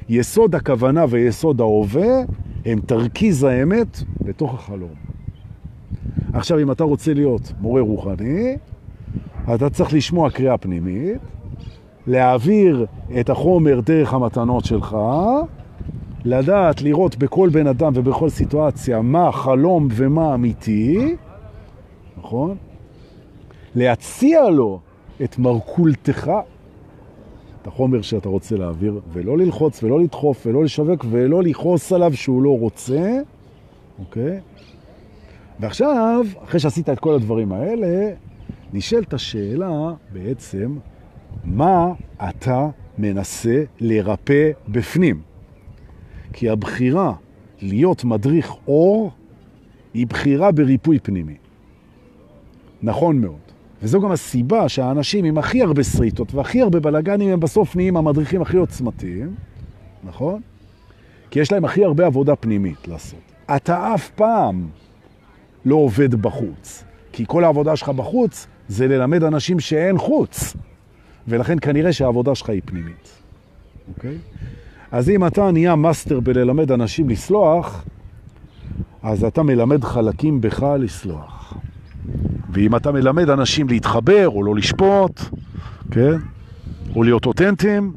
יסוד הכוונה ויסוד ההווה הם תרכיז האמת בתוך החלום. עכשיו, אם אתה רוצה להיות מורה רוחני, אתה צריך לשמוע קריאה פנימית, להעביר את החומר דרך המתנות שלך, לדעת לראות בכל בן אדם ובכל סיטואציה מה חלום ומה אמיתי, נכון? להציע לו את מרקולתך, את החומר שאתה רוצה להעביר, ולא ללחוץ ולא לדחוף ולא לשווק ולא לכעוס עליו שהוא לא רוצה, אוקיי? ועכשיו, אחרי שעשית את כל הדברים האלה, נשאלת השאלה בעצם, מה אתה מנסה לרפא בפנים? כי הבחירה להיות מדריך אור היא בחירה בריפוי פנימי. נכון מאוד. וזו גם הסיבה שהאנשים עם הכי הרבה שריטות והכי הרבה בלגנים הם בסוף נהיים המדריכים הכי עוצמתיים, נכון? כי יש להם הכי הרבה עבודה פנימית לעשות. אתה אף פעם לא עובד בחוץ, כי כל העבודה שלך בחוץ זה ללמד אנשים שאין חוץ, ולכן כנראה שהעבודה שלך היא פנימית, אוקיי? אז אם אתה נהיה מאסטר בללמד אנשים לסלוח, אז אתה מלמד חלקים בך לסלוח. ואם אתה מלמד אנשים להתחבר או לא לשפוט, כן? או להיות אותנטיים,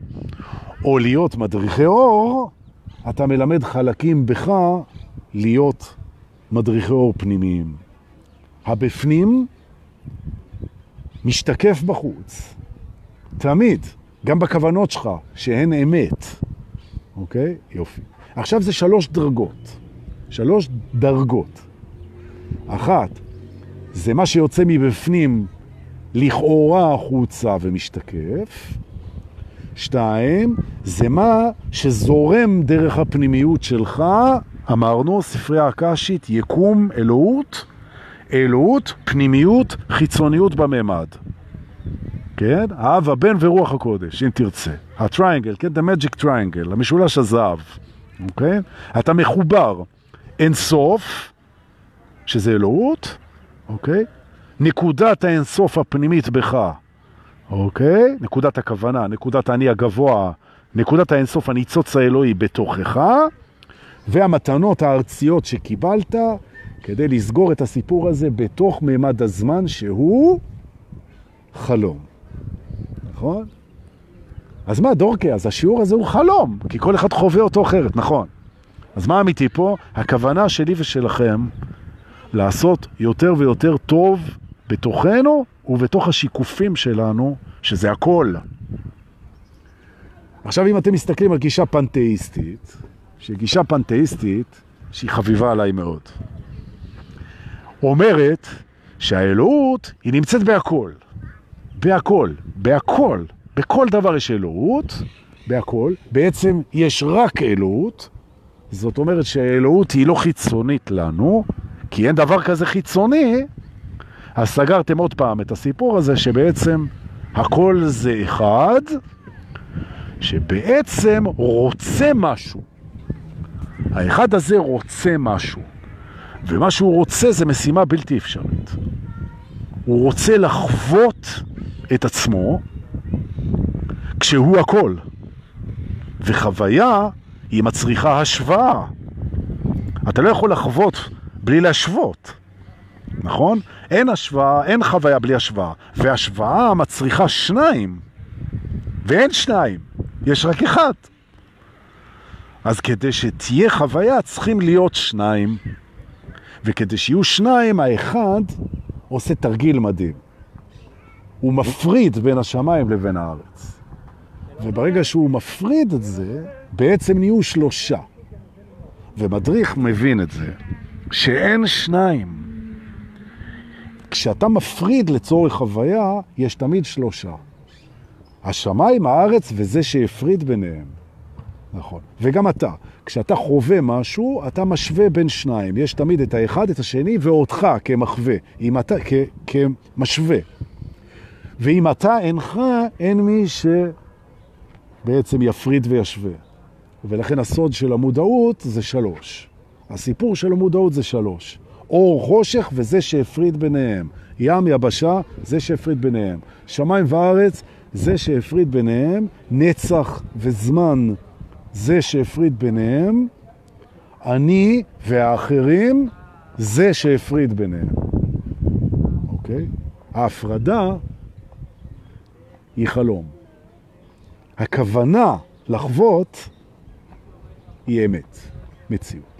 או להיות מדריכי אור, אתה מלמד חלקים בך להיות מדריכי אור פנימיים. הבפנים משתקף בחוץ, תמיד, גם בכוונות שלך, שהן אמת. אוקיי? יופי. עכשיו זה שלוש דרגות. שלוש דרגות. אחת, זה מה שיוצא מבפנים לכאורה החוצה ומשתקף. שתיים, זה מה שזורם דרך הפנימיות שלך, אמרנו, ספרי הקשית, יקום, אלוהות, אלוהות, פנימיות, חיצוניות בממד. כן? האב, הבן ורוח הקודש, אם תרצה. הטריינגל, כן? The magic triangle, המשולש הזהב, אוקיי? אתה מחובר אין סוף, שזה אלוהות, אוקיי? נקודת האינסוף הפנימית בך, אוקיי? נקודת הכוונה, נקודת האני הגבוה, נקודת האינסוף הניצוץ האלוהי בתוכך, והמתנות הארציות שקיבלת כדי לסגור את הסיפור הזה בתוך מימד הזמן שהוא חלום. נכון? אז מה, דורקי? אז השיעור הזה הוא חלום, כי כל אחד חווה אותו אחרת, נכון. אז מה אמיתי פה? הכוונה שלי ושלכם לעשות יותר ויותר טוב בתוכנו ובתוך השיקופים שלנו, שזה הכל. עכשיו, אם אתם מסתכלים על גישה פנתאיסטית, שגישה פנתאיסטית, שהיא חביבה עליי מאוד, אומרת שהאלוהות היא נמצאת בהכל. בהכל, בהכל, בכל דבר יש אלוהות, בהכל. בעצם יש רק אלוהות, זאת אומרת שהאלוהות היא לא חיצונית לנו, כי אין דבר כזה חיצוני, אז סגרתם עוד פעם את הסיפור הזה שבעצם הכל זה אחד, שבעצם רוצה משהו. האחד הזה רוצה משהו, ומה שהוא רוצה זה משימה בלתי אפשרית. הוא רוצה לחוות את עצמו כשהוא הכל. וחוויה היא מצריכה השוואה. אתה לא יכול לחוות בלי להשוות, נכון? אין השוואה, אין חוויה בלי השוואה. והשוואה מצריכה שניים, ואין שניים, יש רק אחד. אז כדי שתהיה חוויה צריכים להיות שניים, וכדי שיהיו שניים, האחד עושה תרגיל מדהים. הוא מפריד בין השמיים לבין הארץ. וברגע שהוא מפריד את זה, בעצם נהיו שלושה. ומדריך מבין את זה, שאין שניים. כשאתה מפריד לצורך חוויה, יש תמיד שלושה. השמיים, הארץ וזה שהפריד ביניהם. נכון. וגם אתה, כשאתה חווה משהו, אתה משווה בין שניים. יש תמיד את האחד, את השני, ואותך כמחווה, אם אתה, כ, כמשווה. ואם אתה אינך, אין מי שבעצם יפריד וישווה. ולכן הסוד של המודעות זה שלוש. הסיפור של המודעות זה שלוש. אור, חושך וזה שהפריד ביניהם. ים, יבשה, זה שהפריד ביניהם. שמיים וארץ, זה שהפריד ביניהם. נצח וזמן, זה שהפריד ביניהם. אני והאחרים, זה שהפריד ביניהם. אוקיי? ההפרדה היא חלום. הכוונה לחוות היא אמת, מציאות.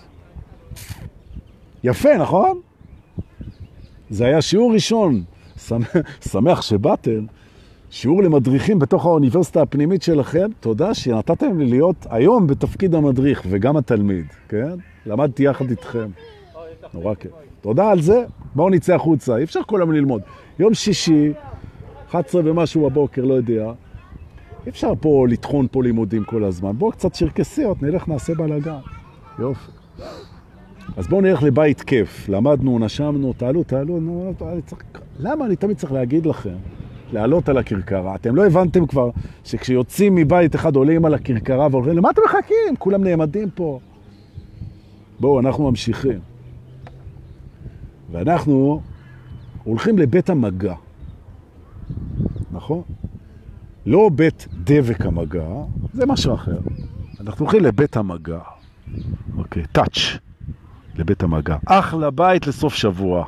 יפה, נכון? זה היה שיעור ראשון. שמח שבאתם. שיעור למדריכים בתוך האוניברסיטה הפנימית שלכם. תודה שנתתם לי להיות היום בתפקיד המדריך וגם התלמיד, כן? למדתי יחד איתכם. נורא כיף. תודה על זה. בואו נצא החוצה. אי אפשר כל היום ללמוד. יום שישי, 11 ומשהו בבוקר, לא יודע. אי אפשר פה לטחון פה לימודים כל הזמן. בואו קצת שרקסיות, נלך נעשה בלאגן. יופי. אז בואו נלך לבית כיף. למדנו, נשמנו, תעלו, תעלו. נו, אני צריך... למה אני תמיד צריך להגיד לכם? לעלות על הכרכרה. אתם לא הבנתם כבר שכשיוצאים מבית אחד עולים על הכרכרה והולכים, למה אתם מחכים? כולם נעמדים פה. בואו, אנחנו ממשיכים. ואנחנו הולכים לבית המגע. נכון? לא בית דבק המגע, זה משהו אחר. אנחנו הולכים לבית המגע. אוקיי, טאץ' לבית המגע. אחלה בית לסוף שבוע.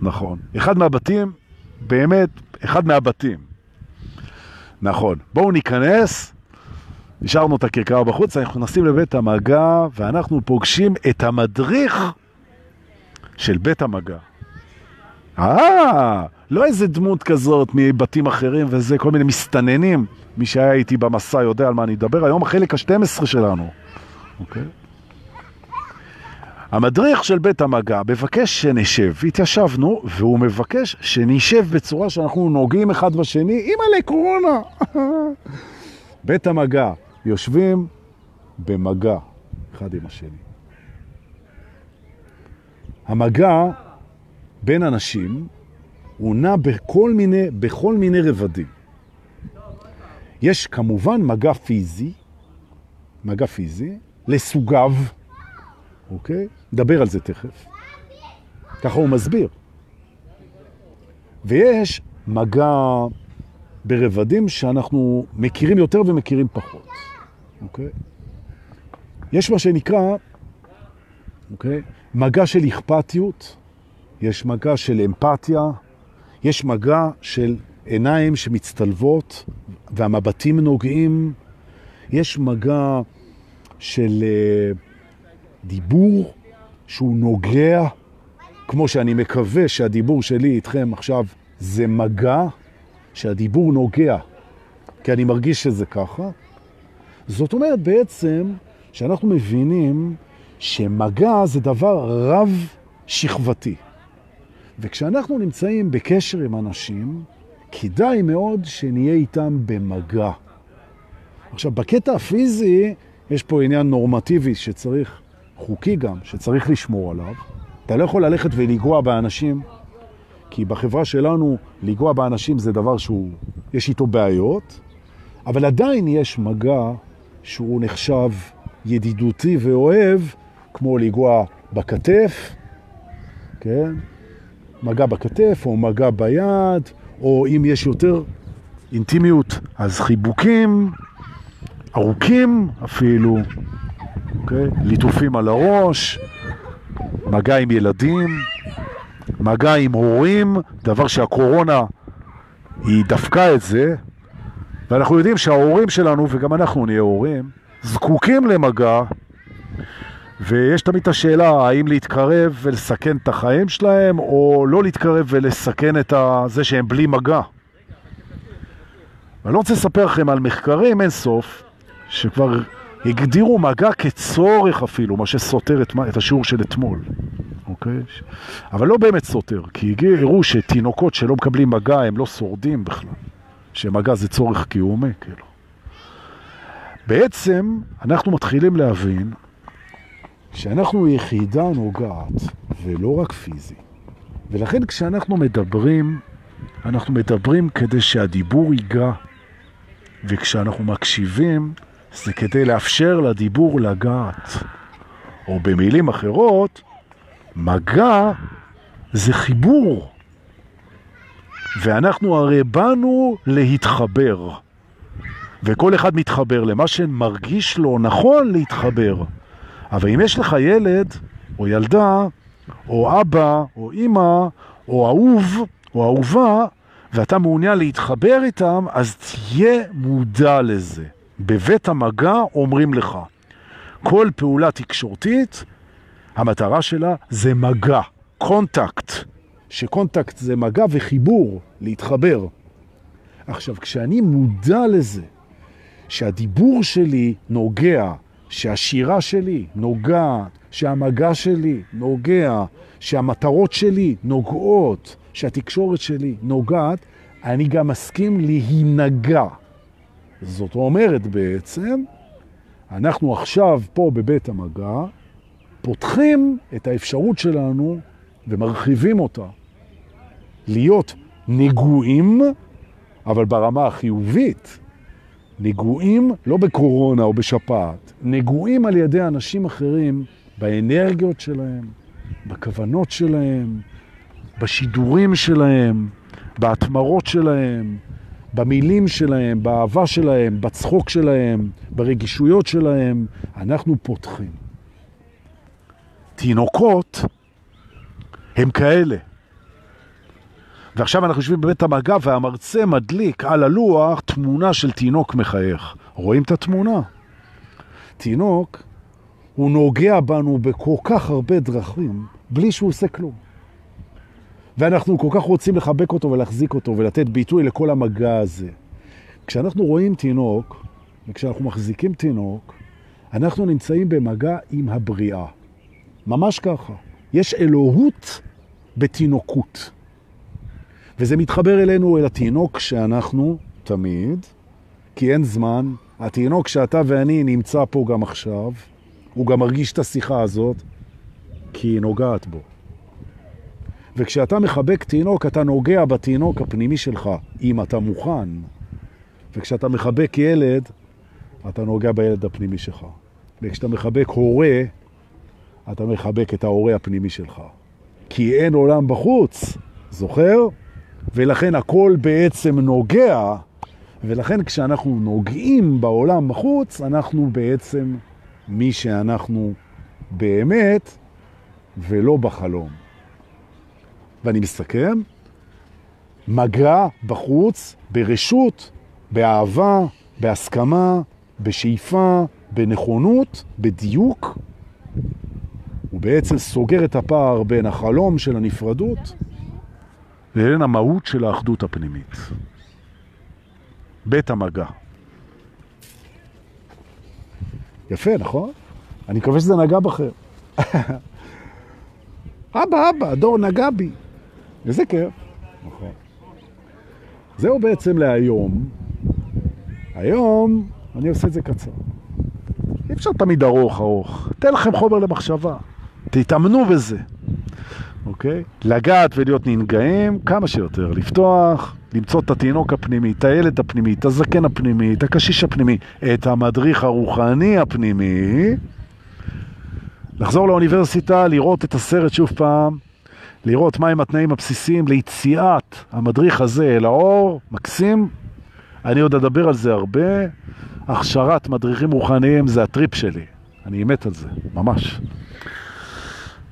נכון. אחד מהבתים, באמת, אחד מהבתים. נכון. בואו ניכנס, נשארנו את הכרכרה בחוץ, אנחנו נכנסים לבית המגע, ואנחנו פוגשים את המדריך של בית המגע. אה, לא איזה דמות כזאת מבתים אחרים וזה, כל מיני מסתננים. מי שהיה איתי במסע יודע על מה אני אדבר. היום החלק ה-12 שלנו. אוקיי? המדריך של בית המגע מבקש שנשב, התיישבנו, והוא מבקש שנשב בצורה שאנחנו נוגעים אחד בשני, אימא'לה קורונה. [laughs] בית המגע, יושבים במגע אחד עם השני. המגע בין אנשים הוא נע בכל מיני, בכל מיני רבדים. יש כמובן מגע פיזי, מגע פיזי, לסוגיו, אוקיי? נדבר על זה תכף. ככה הוא מסביר. ויש מגע ברבדים שאנחנו מכירים יותר ומכירים פחות, אוקיי? יש מה שנקרא, אוקיי? מגע של אכפתיות, יש מגע של אמפתיה, יש מגע של עיניים שמצטלבות והמבטים נוגעים, יש מגע של uh, דיבור שהוא נוגע, כמו שאני מקווה שהדיבור שלי איתכם עכשיו זה מגע, שהדיבור נוגע, כי אני מרגיש שזה ככה. זאת אומרת בעצם שאנחנו מבינים שמגע זה דבר רב שכבתי. וכשאנחנו נמצאים בקשר עם אנשים, כדאי מאוד שנהיה איתם במגע. עכשיו, בקטע הפיזי יש פה עניין נורמטיבי שצריך, חוקי גם, שצריך לשמור עליו. אתה לא יכול ללכת ולגוע באנשים, כי בחברה שלנו לגוע באנשים זה דבר שהוא, יש איתו בעיות, אבל עדיין יש מגע שהוא נחשב ידידותי ואוהב, כמו לגוע בכתף, כן? מגע בכתף או מגע ביד, או אם יש יותר אינטימיות, אז חיבוקים, ארוכים אפילו, אוקיי? ליטופים על הראש, מגע עם ילדים, מגע עם הורים, דבר שהקורונה היא דפקה את זה, ואנחנו יודעים שההורים שלנו, וגם אנחנו נהיה הורים, זקוקים למגע, ויש תמיד את השאלה האם להתקרב ולסכן את החיים שלהם, או לא להתקרב ולסכן את זה שהם בלי מגע. אני לא רוצה לספר לכם על מחקרים אין סוף, שכבר הגדירו מגע כצורך אפילו, מה שסותר את, את השיעור של אתמול. אוקיי? אבל לא באמת סותר, כי הראו שתינוקות שלא מקבלים מגע הם לא שורדים בכלל, שמגע זה צורך קיומי, כאילו. בעצם אנחנו מתחילים להבין שאנחנו יחידה נוגעת, ולא רק פיזי. ולכן כשאנחנו מדברים, אנחנו מדברים כדי שהדיבור ייגע, וכשאנחנו מקשיבים, זה כדי לאפשר לדיבור לגעת. או במילים אחרות, מגע זה חיבור. ואנחנו הרי באנו להתחבר. וכל אחד מתחבר למה שמרגיש לו נכון להתחבר. אבל אם יש לך ילד, או ילדה, או אבא, או אמא, או אהוב, או אהובה, ואתה מעוניין להתחבר איתם, אז תהיה מודע לזה. בבית המגע אומרים לך, כל פעולה תקשורתית, המטרה שלה זה מגע, contact, ש contact זה מגע וחיבור, להתחבר. עכשיו, כשאני מודע לזה, שהדיבור שלי נוגע, שהשירה שלי נוגעת, שהמגע שלי נוגע, שהמטרות שלי נוגעות, שהתקשורת שלי נוגעת, אני גם מסכים להינגע. זאת אומרת בעצם, אנחנו עכשיו פה בבית המגע, פותחים את האפשרות שלנו ומרחיבים אותה. להיות נגועים, אבל ברמה החיובית. נגועים לא בקורונה או בשפעת, נגועים על ידי אנשים אחרים באנרגיות שלהם, בכוונות שלהם, בשידורים שלהם, בהתמרות שלהם, במילים שלהם, באהבה שלהם, בצחוק שלהם, ברגישויות שלהם, אנחנו פותחים. תינוקות הם כאלה. ועכשיו אנחנו יושבים בבית המגע והמרצה מדליק על הלוח תמונה של תינוק מחייך. רואים את התמונה? תינוק, הוא נוגע בנו בכל כך הרבה דרכים, בלי שהוא עושה כלום. ואנחנו כל כך רוצים לחבק אותו ולהחזיק אותו ולתת ביטוי לכל המגע הזה. כשאנחנו רואים תינוק, וכשאנחנו מחזיקים תינוק, אנחנו נמצאים במגע עם הבריאה. ממש ככה. יש אלוהות בתינוקות. וזה מתחבר אלינו, אל התינוק שאנחנו תמיד, כי אין זמן. התינוק שאתה ואני נמצא פה גם עכשיו, הוא גם מרגיש את השיחה הזאת, כי היא נוגעת בו. וכשאתה מחבק תינוק, אתה נוגע בתינוק הפנימי שלך, אם אתה מוכן. וכשאתה מחבק ילד, אתה נוגע בילד הפנימי שלך. וכשאתה מחבק הורה, אתה מחבק את ההורה הפנימי שלך. כי אין עולם בחוץ, זוכר? ולכן הכל בעצם נוגע, ולכן כשאנחנו נוגעים בעולם בחוץ, אנחנו בעצם מי שאנחנו באמת ולא בחלום. ואני מסכם, מגע בחוץ, ברשות, באהבה, בהסכמה, בשאיפה, בנכונות, בדיוק, הוא בעצם סוגר את הפער בין החלום של הנפרדות לבין המהות של האחדות הפנימית. בית המגע. יפה, נכון? אני מקווה שזה נגע בכם. [laughs] אבא, אבא, הדור נגע בי. איזה כיף. נכון. זהו בעצם להיום. היום אני עושה את זה קצר. אי אפשר תמיד ארוך ארוך. תן לכם חומר למחשבה. תתאמנו בזה. אוקיי? לגעת ולהיות ננגעים כמה שיותר. לפתוח, למצוא את התינוק הפנימי, את הילד הפנימי, את הזקן הפנימי, את הקשיש הפנימי, את המדריך הרוחני הפנימי. לחזור לאוניברסיטה, לראות את הסרט שוב פעם, לראות מהם התנאים הבסיסיים ליציאת המדריך הזה אל האור, מקסים. אני עוד אדבר על זה הרבה. הכשרת מדריכים רוחניים זה הטריפ שלי. אני מת על זה, ממש.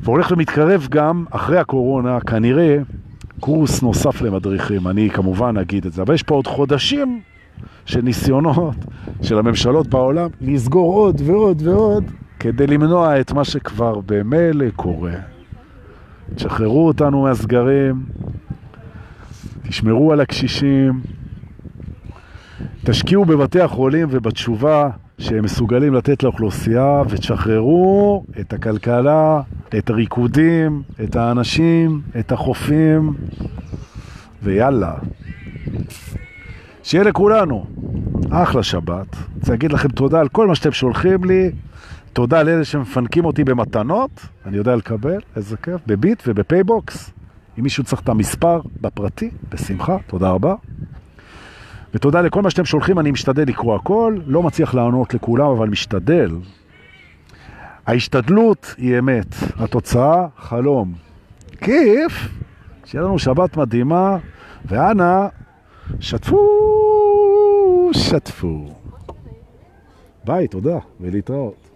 והולך ומתקרב גם, אחרי הקורונה, כנראה, קורס נוסף למדריכים. אני כמובן אגיד את זה, אבל יש פה עוד חודשים של ניסיונות של הממשלות בעולם לסגור עוד ועוד ועוד כדי למנוע את מה שכבר במילא קורה. תשחררו אותנו מהסגרים, תשמרו על הקשישים, תשקיעו בבתי החולים ובתשובה שהם מסוגלים לתת לאוכלוסייה ותשחררו את הכלכלה, את הריקודים, את האנשים, את החופים ויאללה. שיהיה לכולנו אחלה שבת. רוצה להגיד לכם תודה על כל מה שאתם שולחים לי. תודה לאלה שמפנקים אותי במתנות, אני יודע לקבל, איזה כיף, בביט ובפייבוקס. אם מישהו צריך את המספר בפרטי, בשמחה, תודה רבה. ותודה לכל מה שאתם שולחים, אני משתדל לקרוא הכל, לא מצליח לענות לכולם, אבל משתדל. ההשתדלות היא אמת, התוצאה חלום. כיף, שיהיה לנו שבת מדהימה, ואנא, שתפו, שתפו. ביי, תודה, ולהתראות.